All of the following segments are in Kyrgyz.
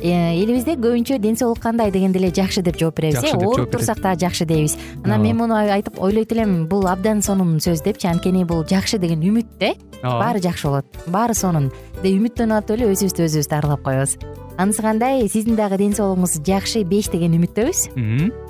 элибизде көбүнчө ден соолук кандай дегенде эле жакшы деп жооп беребиз жооп ооруп турсак дагы жакшы дейбиз. Анан мен муну айтып ойлойт элем бул абдан сонун сөз депчи анткени бул жакшы деген үмүт да ооба баары жакшы болот. Баары сонун. Деп үмүттөнүп атып эле өзүбүздү өзүбүз дарылап коебуз. Анысы кандай? Сиздин дагы ден соолугуңуз жакшы беш деген үмүттөбүз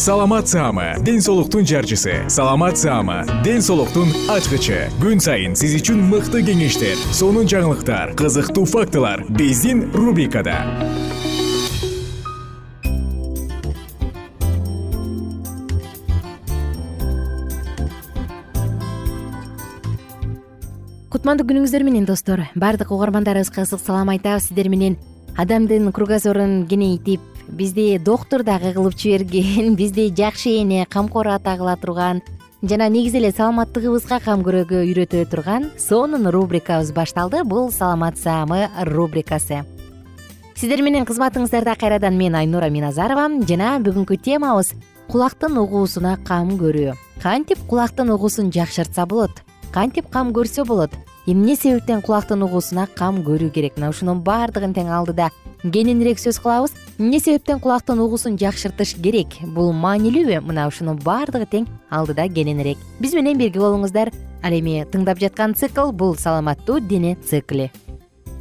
саламат саама ден соолуктун жарчысы. Саламат саама ден соолуктун ачкычы. Күн сайын сиз үчүн мыкты кеңештер сонун жаңылыктар кызыктуу фактылар биздин рубрикада. Кутмандуу күнүңүздөр менен достор. Баардык угармандарыбызга ысык салам айтабыз сиздер менен. Адамдын кругозорун кеңейтип бизди доктур дагы кылып жиберген бизди жакшы эне камкор ата кыла турган жана негизи эле саламаттыгыбызга кам көрөгө үйрөтө турган сонун рубрикабыз башталды. Бул саламат саамы рубрикасы. Сиздер менен кызматыңыздарда кайрадан мен айнура миназарова жана бүгүнкү темабыз кулактын угуусуна кам көрүү кантип кулактын угуусун жакшыртса болот? Кантип кам көрсө болот эмне себептен кулактын угуусуна кам көрүү керек? Мына ушунун баардыгын тең алдыда кененирээк сөз кылабыз эмне себептен кулактын угуусун жакшыртыш керек? Бул маанилүүбү? Мына ушунун баардыгы тең алдыда кененирээк биз менен бирге болуңуздар. Ал эми тыңдап жаткан цикл бул саламаттуу дене цикли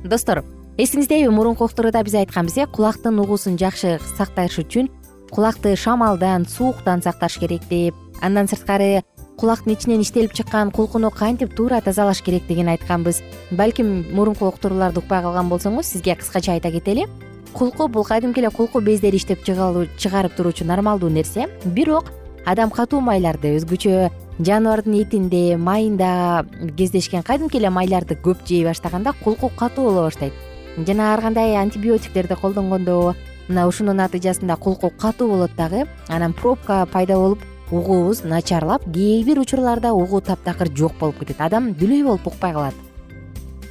достор эсиңиздеби мурунку уктурууда биз айтканбыз э кулактын угуусун жакшы сакташ үчүн кулакты шамалдан сууктан сакташ керек деп андан сырткары кулактын ичинен иштелип чыккан кулкуну кантип туура тазалаш керек деген айтканбыз. Балким мурунку уктурууларды укпай калган болсоңуз сизге кыскача айта кетели кулку бул кадимки эле кулку бездери иштеп чыгарып туруучу нормалдуу нерсе. Бирок адам катуу майларды өзгөчө жаныбардын этинде майында кездешкен кадимки эле майларды көп жей баштаганда кулку катуу боло баштайт. Жана ар кандай антибиотиктерди колдонгондо мына ушунун натыйжасында кулку катуу болот дагы анан пробка пайда болуп угуубуз начарлап кээ бир учурларда угуу таптакыр жок болуп кетет. Адам дүлөй болуп укпай калат.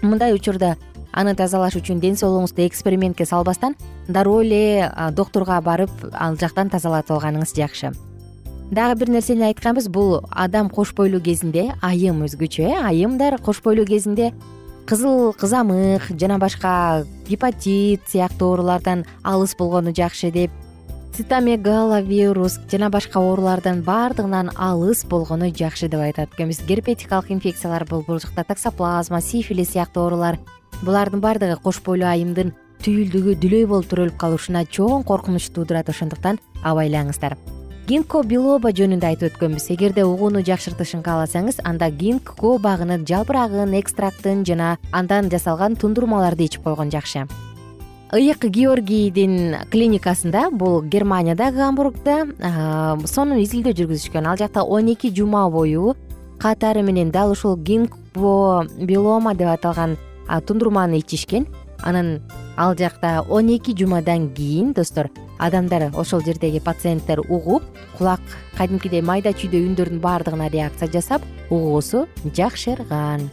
Мындай учурда аны тазалаш үчүн ден соолугуңузду экспериментке салбастан дароо эле доктурга барып ал жактан тазалатып алганыңыз жакшы. Дагы бир нерсени айтканбыз бул адам кош бойлуу кезинде айым өзгөчө э айымдар кош бойлуу кезинде кызыл кызамык жана башка гепатит сыяктуу оорулардан алыс болгону жакшы деп цитомегаловирус жана башка оорулардан баардыгынан алыс болгону жакшы деп айтат экенбиз. Герпетикалык инфекциялар бул бул жакта таксоплазма сифилис сыяктуу оорулар. Булардын баардыгы кош бойлуу айымдын түйүлдүгү дүлөй болуп төрөлүп калышына чоң коркунуч туудурат ошондуктан абайлаңыздар. Гинко билоба жөнүндө айтып өткөнбүз. Эгерде угууну жакшыртышын кааласаңыз анда гинкко багынын жалбырагын экстрактын жана андан жасалган тундурмаларды ичип койгон жакшы ыйык георгийдин клиникасында бул германиядагы гамбургда сонун изилдөө жүргүзүшкөн. Ал жакта он эки жума бою катары менен дал ушул гинкво билома деп аталган тундурманы ичишкен. Анан ал жакта он эки жумадан кийин достор адамдар ошол жердеги пациенттер угуп кулак кадимкидей майда чүйдө үндөрдүн баардыгына реакция жасап угуусу жакшырган.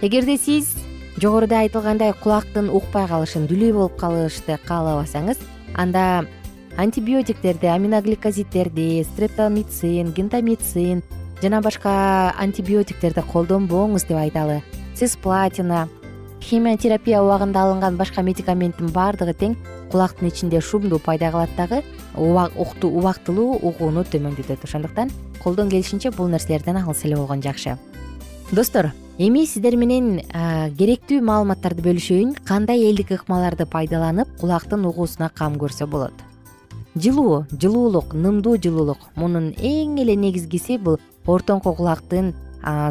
Эгерде сиз жогоруда айтылгандай кулактын укпай калышын дүлөй болуп калышты каалабасаңыз анда антибиотиктерди аминогликозиттерди стрептомицин гентамицин жана башка антибиотиктерди колдонбоңуз деп айталы. Цисплатина химиотерапия убагында алынган башка медикаменттин баардыгы тең кулактын ичинде шумду пайда кылат дагы убактылуу угууну төмөндөтөт. Ошондуктан колдон келишинче бул нерселерден алыс эле болгон жакшы достор эми сиздер менен керектүү маалыматтарды бөлүшөйүн кандай элдик ыкмаларды пайдаланып кулактын угуусуна кам көрсө болот? Жылуу жылуулук нымдуу жылуулук мунун эң эле негизгиси бул ортоңку кулактын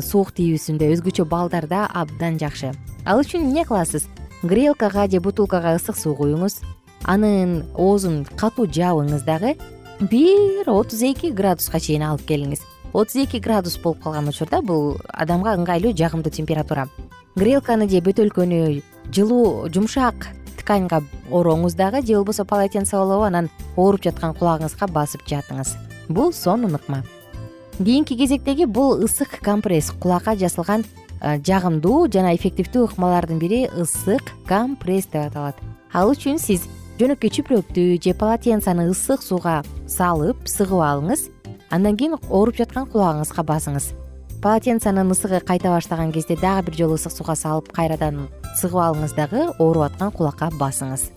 суук тийүүсүндө өзгөчө балдарда абдан жакшы. Ал үчүн эмне кыласыз? Грелкага же бутылкага ысык суу куюңуз анын оозун катуу жаабыңыз дагы бир отуз эки градуска чейин алып келиңиз отуз эки градус болуп калган учурда бул адамга ыңгайлуу жагымдуу температура. Грелканы же бөтөлкөнү жылуу жумшак тканьга ороңуз дагы же болбосо полотенце болобу анан ооруп жаткан кулагыңызга басып жатыңыз. Бул сонун ыкма кийинки кезектеги бул ысык компресс кулакка жасалган жагымдуу жана эффективдүү ыкмалардын бири ысык компресс деп аталат. Ал үчүн сиз жөнөкөй чүпрөктү же полотенцаны ысык сууга салып сыгып алыңыз андан кийин ооруп жаткан кулагыңызга басыңыз. Полотенцанын ысыгы кайта баштаган кезде дагы бир жолу ысык сууга салып кайрадан сыгып алыңыз дагы ооруп аткан кулакка басыңыз.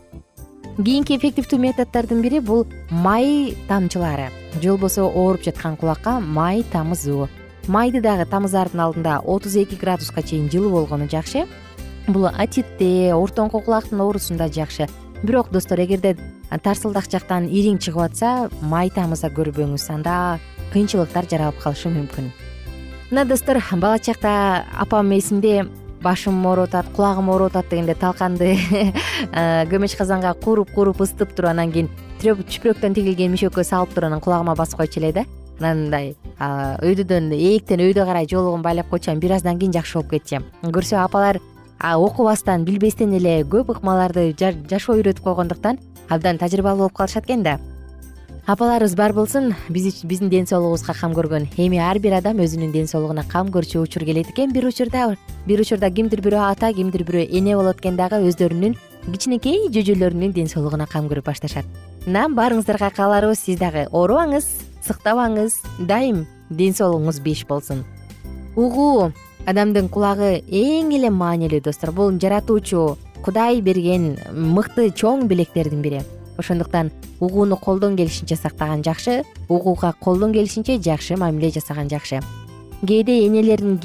Кийинки эффективдүү методдордун бири бул май тамчылары. Же болбосо ооруп жаткан кулакка май тамызуу. Майды дагы тамызаардын алдында отуз эки градуска чейин жылуу болгону жакшы. Бул атитте ортоңку кулактын оорусунда жакшы бирок достор эгерде тарсылдак жактан ириң чыгып атса май тамыза көрбөңүз анда кыйынчылыктар жаралып калышы мүмкүн. Мына достор бала чакта апам эсимде башым ооруп атат кулагым ооруп атат дегенде талканды көмөч казанга кууруп кууруп ысытып туруп анан кийин чүпрөктөн тигилген мишөккө салып туруп анан кулагыма басып койчу эле да. Анан мындай өйдөдөн ээктен өйдө карай жоолугун байлап койчу бир аздан кийин жакшы болуп кетчү. Көрсө апалар окубастан билбестен эле көп ыкмаларды жашоо үйрөтүп койгондуктан абдан тажрыйбалуу болуп калышат экен да. Апаларыбыз бар болсун биздин ден соолугубузга кам көргөн. Эми ар бир адам өзүнүн ден соолугуна кам көрчү учур келет экен бир учурда. Бир учурда кимдир бирөө ата кимдир бирөө эне болот экен дагы өздөрүнүн кичинекей жөжөлөрүнүн ден соолугуна кам көрүп башташат. Мына баарыңыздарга кааларыбыз сиз дагы оорубаңыз сыктабаңыз дайым ден соолугуңуз беш болсун. Угуу адамдын кулагы эң эле маанилүү достор. Бул жаратуучу кудай берген мыкты чоң белектердин бири. Ошондуктан угууну колдон келишинче сактаган жакшы угууга колдон келишинче жакшы мамиле жасаган жакшы. Кээде энелерин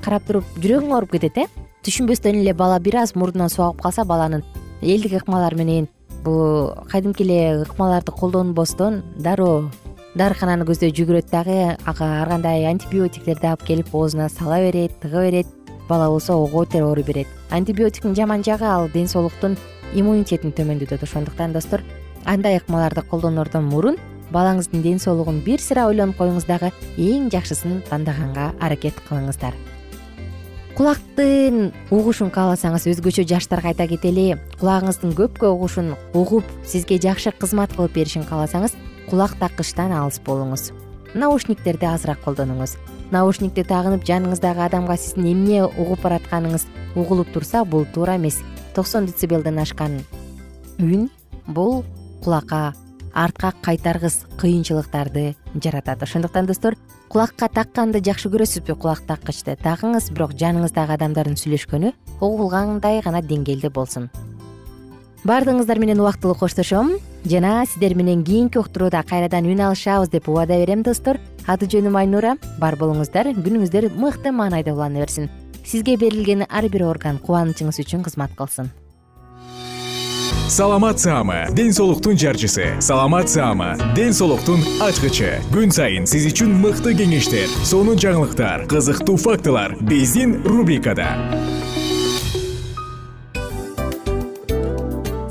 карап туруп жүрөгүң ооруп кетет э? Түшүнбөстөн эле бала бир аз мурдунан суу агып калса баланын элдик ыкмалар менен бул кадимки эле ыкмаларды колдонбостон дароо дарыкананы көздөй жүгүрөт дагы. Ага ар кандай антибиотиктерди алып келип оозуна сала берет тыга берет бала болсо ого бетер ооруй берет. Антибиотиктин жаман жагы ал ден соолуктун иммунитетин төмөндөтөт. Ошондуктан достор андай ыкмаларды колдоноордон мурун балаңыздын ден соолугун бир сыйра ойлонуп коюңуз дагы эң жакшысын тандаганга аракет кылыңыздар. Кулактын угушун кааласаңыз өзгөчө жаштарга айта кетели. Кулагыңыздын көпкө угушун угуп сизге жакшы кызмат кылып беришин кааласаңыз кулак таккычтан алыс болуңуз. Наушниктерди азыраак колдонуңуз. Наушникти тагынып жаныңыздагы адамга сиздин эмне угуп баратканыңыз угулуп турса бул туура эмес. Токсон децибелден ашкан үн бул кулакка артка кайтаргыс кыйынчылыктарды жаратат. Ошондуктан достор кулакка такканды жакшы көрөсүзбү кулак таккычты? Тагыңыз бирок жаныңыздагы адамдардын сүйлөшкөнү угулгандай гана деңгээлде болсун баардыгыңыздар менен убактылуу коштошом. Жана сиздер менен кийинки уктурууда кайрадан үн алышабыз деп убада берем достор. Аты жөнүм айнура. Бар болуңуздар күнүңүздөр мыкты маанайда улана берсин. Сизге берилген ар бир орган кубанычыңыз үчүн кызмат кылсын. Саламат саама ден соолуктун жарчысы. Саламат саама ден соолуктун ачкычы. Күн сайын сиз үчүн мыкты кеңештер сонун жаңылыктар кызыктуу фактылар. Биздин рубрикада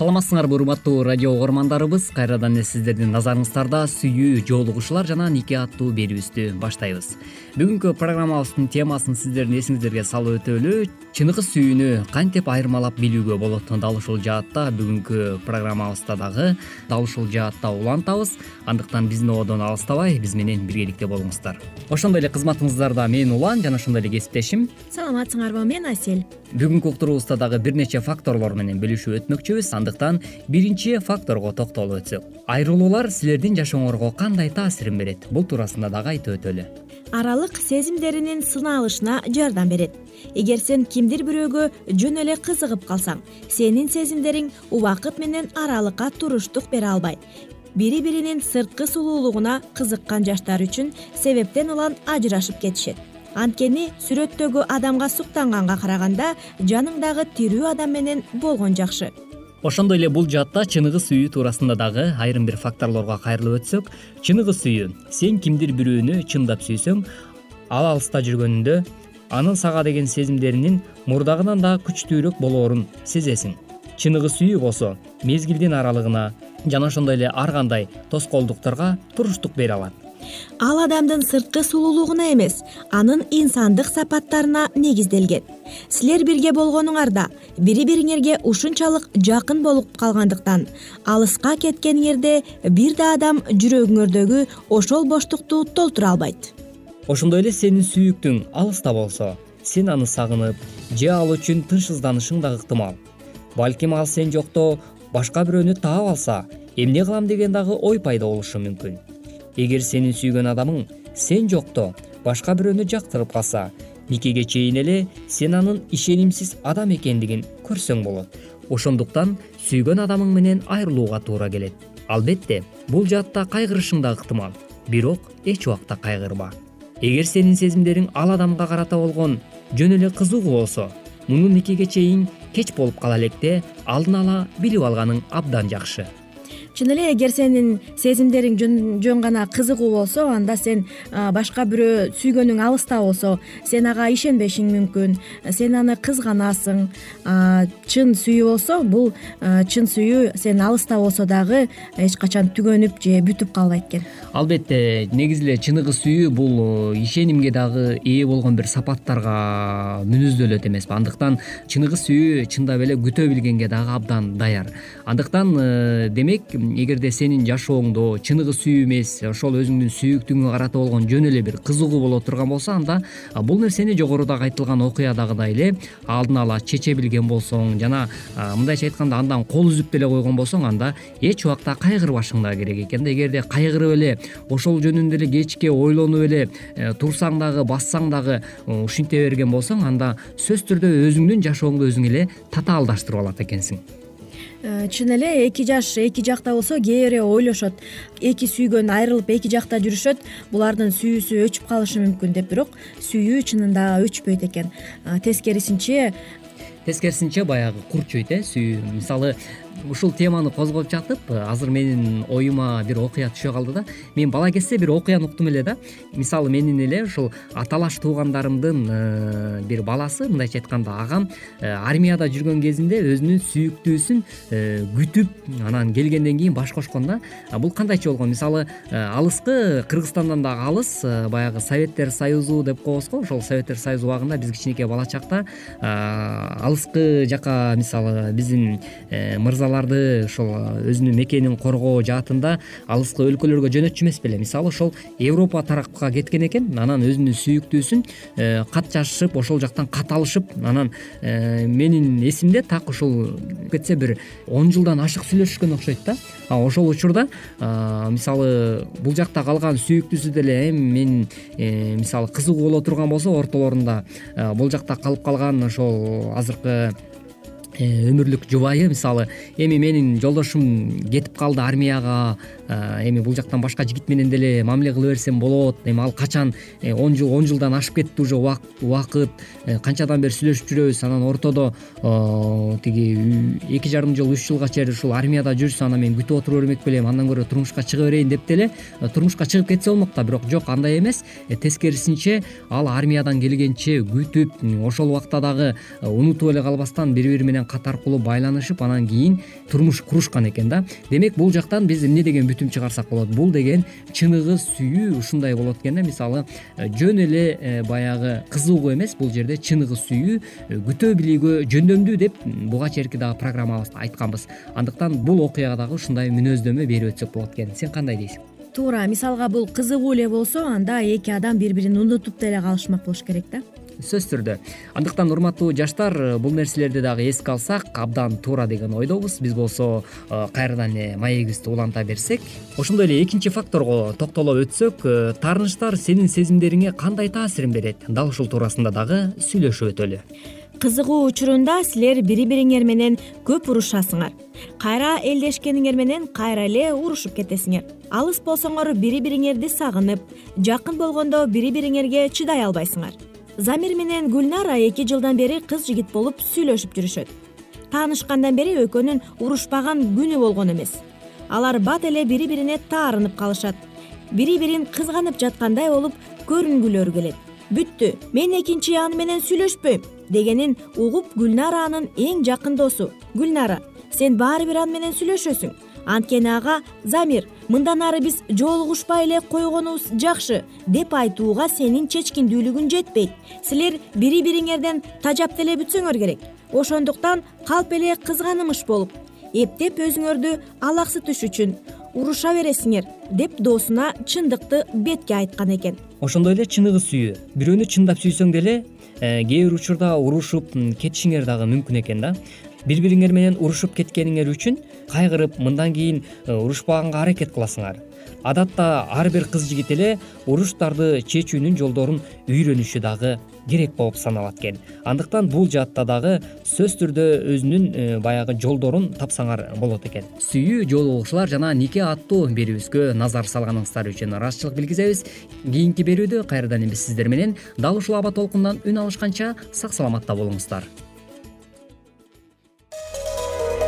саламатсыңарбы урматтуу радио угармандарыбыз. Кайрадан эле сиздердин назарыңыздарда сүйүү жоолугушуулар жана нике аттуу берүүбүздү баштайбыз. Бүгүнкү программабыздын темасын сиздердин эсиңиздерге салып өтөлү чыныгы сүйүүнү кантип айырмалап билүүгө болот дал ушул жаатта? Бүгүнкү программабызда дагы дал ушул жаатта улантабыз. Андыктан биздин ободон алыстабай биз менен биргеликте болуңуздар. Ошондой эле кызматыңыздарда мен улан жана ошондой эле кесиптешим. Саламатсыңарбы мен асель бүгүнкү уктуруубузда дагы бир нече факторлор менен бөлүшүп өтмөкчүбүз биринчи факторго токтолуп өтсөк айрылуулар силердин жашооңорго кандай таасирин берет? Бул туурасында дагы айтып өтөлү. Аралык сезимдеринин сыналышына жардам берет. Эгер сен кимдир бирөөгө жөн эле кызыгып калсаң сенин сезимдериң убакыт менен аралыкка туруштук бере албайт. Бири биринин сырткы сулуулугуна кызыккан жаштар үчүн себептен улам ажырашып кетишет. Анткени сүрөттөгү адамга суктанганга караганда жаныңдагы тирүү адам менен болгон жакшы ошондой эле бул жаатта чыныгы сүйүү туурасында дагы айрым бир факторлорго кайрылып өтсөк чыныгы сүйүү сен кимдир бирөөнү чындап сүйсөң ал алыста жүргөнүндө анын сага деген сезимдеринин мурдагынан да күчтүүрөөк болоорун сезесиң. Чыныгы сүйүү болсо мезгилдин аралыгына жана ошондой эле ар кандай тоскоолдуктарга туруштук бере алат ал адамдын сырткы сулуулугуна эмес анын инсандык сапаттарына негизделген. Силер бирге болгонуңарда бири бириңерге ушунчалык жакын болуп калгандыктан алыска кеткениңерде бир да адам жүрөгүңөрдөгү ошол боштукту толтура албайт. Ошондой эле сенин сүйүктүң алыста болсо сен аны сагынып же ал үчүн тынчсызданышың да ыктымал. Балким ал сен жокто башка бирөөнү таап алса эмне кылам деген дагы ой пайда болушу мүмкүн эгер сенин сүйгөн адамың сен жокто башка бирөөнү жактырып калса никеге чейин эле сен анын ишенимсиз адам экендигин көрсөң болот. Ошондуктан сүйгөн адамың менен айрылууга туура келет. Албетте бул жаатта кайгырышың да ыктымал бирок эч убакта кайгырба. Эгер сенин сезимдериң ал адамга карата болгон жөн эле кызыгуу болсо муну никеге чейин кеч болуп кала электе алдын ала билип алганың абдан жакшы чын эле эгер сенин сезимдериң жөн гана кызыгуу болсо анда сен башка бирөө сүйгөнүң алыста болсо сен ага ишенбешиң мүмкүн. Сен аны кызганасың. Чын сүйүү болсо бул чын сүйүү сен алыста болсо дагы эч качан түгөнүп же бүтүп калбайт экен. Албетте негизи эле чыныгы сүйүү бул э, ишенимге дагы ээ болгон бир сапаттарга мүнөздөлөт эмеспи. Андыктан чыныгы сүйүү чындап эле күтө билгенге дагы абдан даяр. Андыктан э, демек эгерде сенин жашооңдо чыныгы сүйүү эмес ошол өзүңдүн сүйүктүүңө карата болгон жөн эле бир кызыгуу боло турган болсо анда бул нерсени жогорудагы айтылган окуядагыдай эле алдын ала чече билген болсоң жана мындайча айтканда андан кол үзүп деле койгон болсоң анда эч убакта кайгырбашың да керек экен да. Эгерде кайгырып эле ошол жөнүндө эле кечке ойлонуп эле э, турсаң дагы бассаң дагы ушинте берген болсоң анда сөзсүз түрдө өзүңдүн жашооңду өзүң эле татаалдаштырып алат экенсиң чын эле эки жаш эки жакта болсо кээ бирөө ойлошот. Эки сүйгөн айрылып эки жакта жүрүшөт булардын сүйүүсү өчүп калышы мүмкүн деп бирок сүйүү чынында өчпөйт экен. Тескерисинче тескерисинче баягы курчойт э сүйүү. Мисалы ушул теманы козгоп жатып азыр менин оюма бир окуя түшө калды да. Мен бала кезде бир окуяны уктум эле да. Мисалы менин эле ушул аталаш туугандарымдын э, бир баласы мындайча айтканда агам э, армияда жүргөн кезинде өзүнүн сүйүктүүсүн э, күтүп анан келгенден кийин баш кошкон да. Бул кандайча болгон? Мисалы алыскы кыргызстандан дагы алыс баягы советтер союзу деп коебуз го. Ошол советтер союзу убагында биз кичинекей бала чакта алыскы жака мисалы биздин мырза ошол өзүнүн мекенин коргоо жаатында алыскы өлкөлөргө жөнөтчү эмес беле. Мисалы ошол европа тарапка кеткен экен анан өзүнүн сүйүктүүсүн э, кат жазышып ошол жактан кат алышып анан э, менин эсимде так ушул кетсе бир он жылдан ашык сүйлөшүшкөн окшойт да. Ошол учурда мисалы бул жакта калган сүйүктүүсү деле эми мен э, мисалы кызыгуу боло турган болсо ортолорунда бул жакта калып калган ошол азыркы өмүрлүк жубайы. Мисалы эми менин жолдошум кетип калды армияга э, эми бул жактан башка жигит менен деле мамиле кыла берсем болот. Эми ал качан э, он жыл он жылдан ашып кетти уже убакыт канчадан бери сүйлөшүп жүрөбүз. Анан ортодо тиги эки жарым жыл үч жылга чейин ушул армияда жүрсө анан мен күтүп отура бермек белем андан көрө турмушка чыга берейин деп деле турмушка чыгып кетсе болмок да бирок жок андай эмес. Тескерисинче ал армиядан келгенче күтүп ошол убакта дагы унутуп эле калбастан бири бири менен кат аркылуу байланышып анан кийин турмуш курушкан экен да. Демек бул жактан биз эмне деген чыгарсак болот. Бул деген чыныгы сүйүү ушундай болот экен да мисалы э, жөн эле э, баягы кызыгуу эмес бул жерде чыныгы сүйүү э, күтө билүүгө жөндөмдүү деп буга чейинки дагы программабызда айтканбыз. Андыктан бул окуяга дагы ушундай мүнөздөмө берип өтсөк болот экен сен кандай дейсиң? Туура мисалга бул кызыгуу эле болсо анда эки адам бири бирин унутуп деле калышмак болуш керек да сөзсүз түрдө андыктан урматтуу жаштар бул нерселерди дагы эске алсак абдан туура деген ойдобуз. Биз болсо э, кайрадан эле маегибизди уланта берсек. Ошондой эле экинчи факторго токтолуп өтсөк э, таарынычтар сенин сезимдериңе кандай таасирин берет? Дал ушул туурасында дагы сүйлөшүп өтөлү. Кызыгуу учурунда силер бири бириңер менен көп урушасыңар. Кайра элдешкениңер менен кайра эле урушуп кетесиңер. Алыс болсоңор бири бириңерди сагынып жакын болгондо бири бириңерге чыдай албайсыңар замир менен гүлнара эки жылдан бери кыз жигит болуп сүйлөшүп жүрүшөт. Таанышкандан бери экөөнүн урушпаган күнү болгон эмес. Алар бат эле бири бирине таарынып калышат. Бири бирин кызганып жаткандай болуп көрүнгүлөрү келет. Бүттү мен экинчи аны менен сүйлөшпөйм дегенин угуп гүлнара анын эң жакын досу. Гүлнара сен баары бир аны менен сүйлөшөсүң анткени ага замир мындан ары биз жолугушпай эле койгонубуз жакшы деп айтууга сенин чечкиндүүлүгүң жетпейт. Силер бири бириңерден тажап деле бүтсөңөр керек. Ошондуктан калп эле кызганымыш болуп эптеп өзүңөрдү алаксытыш үчүн уруша бересиңер деп досуна чындыкты бетке айткан экен. Ошондой эле чыныгы сүйүү. Бирөөнү чындап сүйсөң деле э, кээ бир учурда урушуп кетишиңер дагы мүмкүн экен да. Бири бириңер менен урушуп кеткениңер үчүн кайгырып мындан кийин э, урушпаганга аракет кыласыңар. Адатта ар бир кыз жигит эле уруштарды чечүүнүн жолдорун үйрөнүшү дагы керек болуп саналат экен. Андыктан бул жаатта дагы сөзсүз түрдө өзүнүн э, баягы жолдорун тапсаңар болот экен. Сүйүү жолугушуулар жана нике аттуу берүүбүзгө назар салганыңыздар үчүн ыраазычылык билгизебиз. Кийинки берүүдө кайрадан биз сиздер менен дал ушул аба толкундан үн алышканча сак саламатта болуңуздар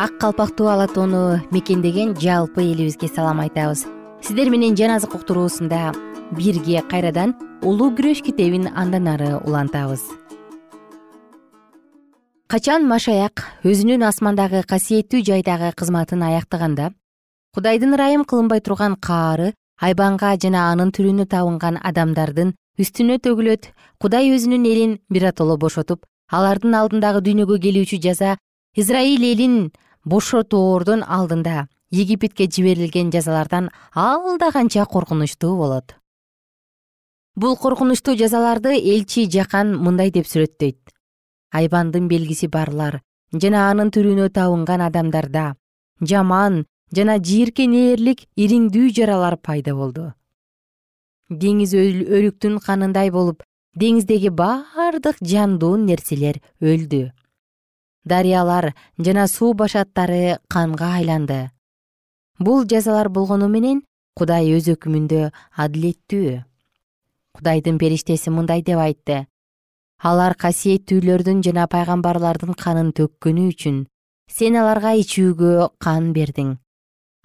ак калпактуу ала тоону мекендеген жалпы элибизге салам айтабыз. Сиздер менен жан азык уктуруусунда бирге кайрадан улуу күрөш китебин андан ары улантабыз. Качан машаяк өзүнүн асмандагы касиеттүү жайдагы кызматын аяктаганда кудайдын ырайым кылынбай турган каары айбанга жана анын түрүнө табынган адамдардын үстүнө төгүлөт кудай өзүнүн элин биротоло бошотуп алардын алдындагы дүйнөгө келүүчү жаза израиль элин бошотордун алдында египетке жиберилген жазалардан алда канча коркунучтуу болот. Бул коркунучтуу жазаларды элчи жакан мындай деп сүрөттөйт. Айбандын белгиси барлар жана анын түрүнө табынган адамдарда жаман жана жийиркенээрлик ириңдүү жаралар пайда болду. Деңиз өлүктүн канындай болуп деңиздеги бардык жандуу нерселер өлдү дарыялар жана суу башаттары канга айланды. Бул жазалар болгону менен кудай өз өкүмүндө адилеттүү. Кудайдын периштеси мындай деп айтты. Алар касиеттүүлөрдүн жана пайгамбарлардын канын төккөнү үчүн сен аларга ичүүгө кан бердиң.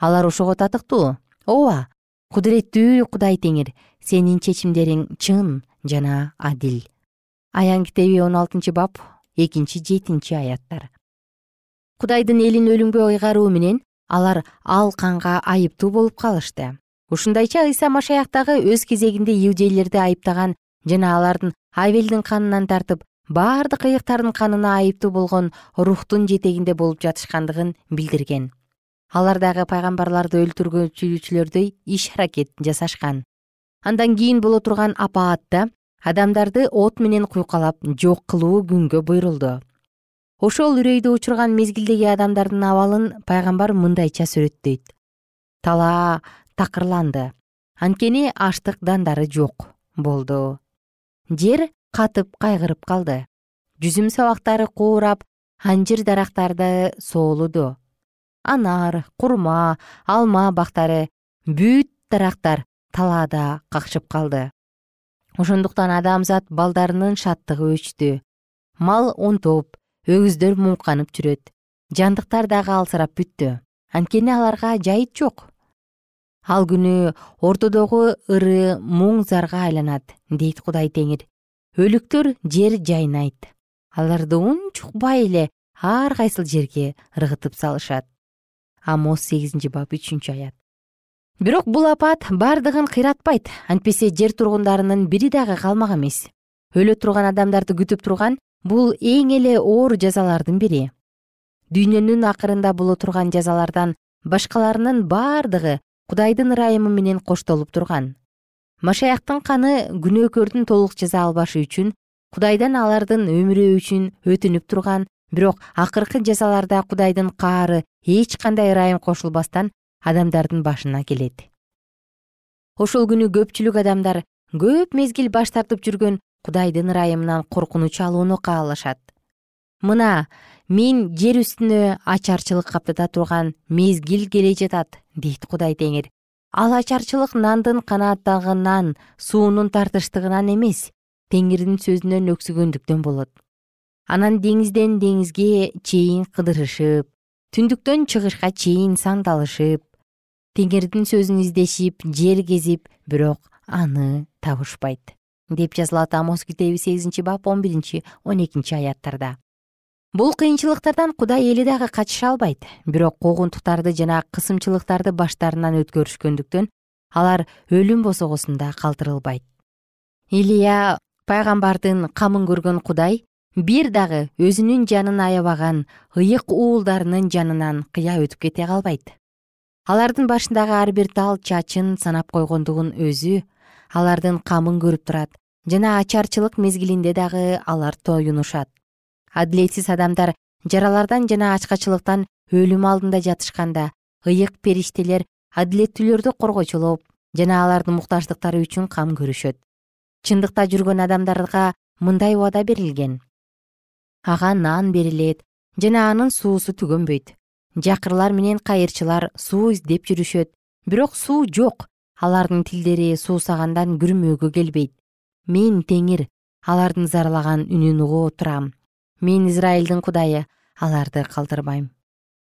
Алар ошого татыктуу. Ооба кудуреттүү кудай теңир сенин чечимдериң чын жана адил. Аян китеби он алтынчы бап экинчи жетинчи аяттар. Кудайдын элин өлүмгө ыйгаруу менен алар ал канга айыптуу болуп калышты. Ушундайча ыйса машаяк дагы өз кезегинде иудейлерди айыптаган жана алардын авелдин канынан тартып бардык ыйыктардын канына айыптуу болгон рухтун жетегинде болуп жатышкандыгын билдирген. Алар дагы пайгамбарларды өлтүргүчүлөрдөй иш аракет жасашкан. Андан кийин боло турган апаатта адамдарды от менен куйкалап жок кылуу күнгө буйрулду. Ошол үрөйдү учурган мезгилдеги адамдардын абалын пайгамбар мындайча сүрөттөйт. Талаа такырланды. Анткени аштык дандары жок болду. Жер катып кайгырып калды. Жүзүм сабактары куурап анжир дарактарды соолуду. Анар курма алма бактары бүт дарактар талаада какшып калды ошондуктан адамзат балдарынын шаттыгы өчтү. Мал онтоп өгүздөр муңканып жүрөт. Жандыктар дагы алсырап бүттү. Анткени аларга жайыт жок. Ал күнү ортодогу ыры муң зарга айланат дейт кудай теңир. Өлүктөр жер жайнайт. Аларды унчукпай эле ар кайсыл жерге ыргытып салышат. Амос сегизинчи бап үчүнчү аят бирок бул апат бардыгын кыйратпайт. Антпесе жер тургундарынын бири дагы калмак эмес. Өлө турган адамдарды күтүп турган бул эң эле оор жазалардын бири. Дүйнөнүн акырында боло турган жазалардан башкаларынын бардыгы кудайдын ырайымы менен коштолуп турган. Машаяктын каны күнөөкөрдүн толук жаза албашы үчүн кудайдан алардын өмүрү үчүн өтүнүп турган бирок акыркы жазаларда кудайдын каары эч кандай ырайым кошулбастан адамдардын башына келет. Ошол күнү көпчүлүк адамдар көп мезгил баш тартып жүргөн кудайдын ырайымынан коркунуч алууну каалашат. Мына мен жер үстүнө ачарчылык каптата турган мезгил келе жатат дейт кудай теңир. Ал ачарчылык нандын канааттагынан суунун тартыштыгынан эмес теңирдин сөзүнөн өксүгөндүктөн болот. Анан деңизден деңизге чейин кыдырышып түндүктөн чыгышка чейин сандалышып теңирдин сөзүн издешип жер кезип бирок аны табышпайт деп жазылат амос китеби сегизинчи бап он биринчи он экинчи аяттарда. Бул кыйынчылыктардан кудай эли дагы качыша албайт бирок куугунтуктарды жана кысымчылыктарды баштарынан өткөрүшкөндүктөн алар өлүм босогосунда калтырылбайт. Илья пайгамбардын камын көргөн кудай бир дагы өзүнүн жанын аябаган ыйык уулдарынын жанынан кыя өтүп кете калбайт алардын башындагы ар бир тал чачын санап койгондугун өзү алардын камын көрүп турат жана ачарчылык мезгилинде дагы алар тоюнушат. Адилетсиз адамдар жаралардан жана ачкачылыктан өлүм алдында жатышканда ыйык периштелер адилеттүүлөрдү коргочулоп жана алардын муктаждыктары үчүн кам көрүшөт. Чындыкта жүргөн адамдарга мындай убада берилген. Ага нан берилет жана анын суусу түгөнбөйт жакырлар менен кайырчылар суу издеп жүрүшөт. Бирок суу жок алардын тилдери суусагандан күрмөөгө келбейт. Мен теңир алардын зарлаган үнүн угуп турам мен израилдин кудайы аларды калтырбайм.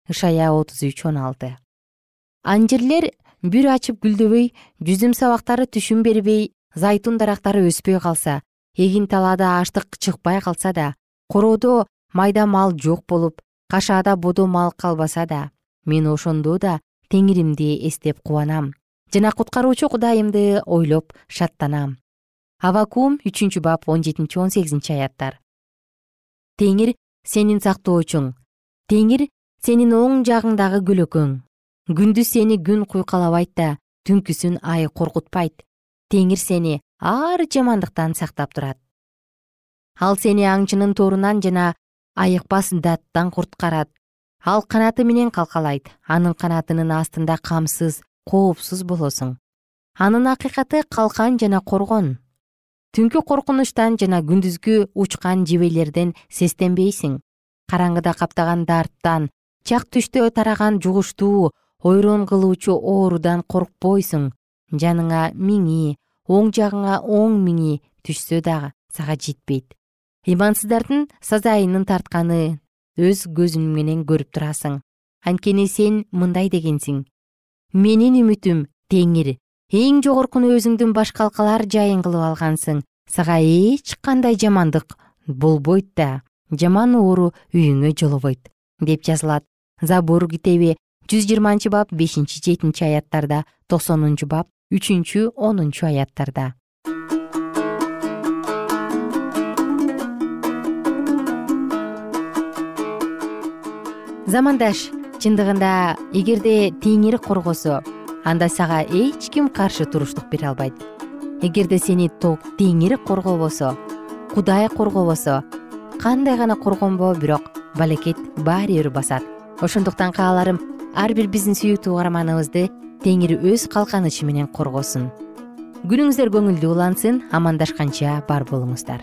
Ышая отуз үч он алты. Анжирлер бүр ачып гүлдөбөй жүзүм сабактары түшүм бербей зайтун дарактары өспөй калса эгин талаада аштык чыкпай калса да короодо майда мал жок болуп кашаада бодо мал калбаса да мен ошондо да теңиримди эстеп кубанам. Жана куткаруучу кудайымды ойлоп шаттанам. Авакум үчүнчү бап он жетинчи он сегизинчи аяттар. Теңир сенин сактоочуң. Теңир сенин оң жагыңдагы көлөкөң күндүз сени күн куйкалабайт да түнкүсүн ай коркутпайт теңир сени ар жамандыктан сактап турат. Ал сени аңчынын торунан жана айыкпас даттан куткарат ал канаты менен калкалайт. Анын канатынын астында камсыз коопсуз болосуң. Анын акыйкаты калкан жана коргон. Түнкү коркунучтан жана күндүзгү учкан жебелерден сестенбейсиң. Караңгыда каптаган дарттан чак түштө тараган жугуштуу ойрон кылуучу оорудан коркпойсуң. Жаныңа миңи оң жагыңа он миңи түшсө дагы сага жетпейт ыймансыздардын сазайынын тартканы өз көзүң менен көрүп турасың. Анткени сен мындай дегенсиң. Менин үмүтүм теңир. Эң жогоркуну өзүңдүн башкалкалар жайын кылып алгансың. Сага эч кандай жамандык болбойт да жаман оору үйүңө жолобойт деп жазылат. Забур китеби жүз жыйырманчы бап бешинчи жетинчи аяттарда токсонунчу бап үчүнчү онунчу аяттарда замандаш чындыгында эгерде теңир коргосо анда сага эч ким каршы туруштук бере албайт. Эгерде сени теңир коргобосо кудай коргобосо кандай гана коргонбо бирок балекет баары бир басат. Ошондуктан кааларым ар бир биздин сүйүктүү угарманыбызды теңир өз калканычы менен коргосун. Күнүңүздөр көңүлдүү улансын амандашканча бар болуңуздар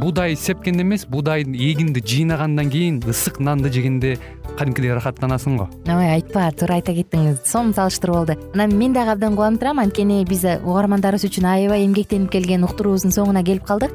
буудай сепкенде эмес буудай эгинди жыйнагандан кийин ысык нанды жегенде кадимкидей ырахаттанасың го. Ой айтпа туура айта кеттиңиз. Сонун салыштыруу болду анан мен дагы абдан кубанып турам анткени биз угармандарыбыз үчүн аябай эмгектенип келген уктуруубуздун соңуна келип калдык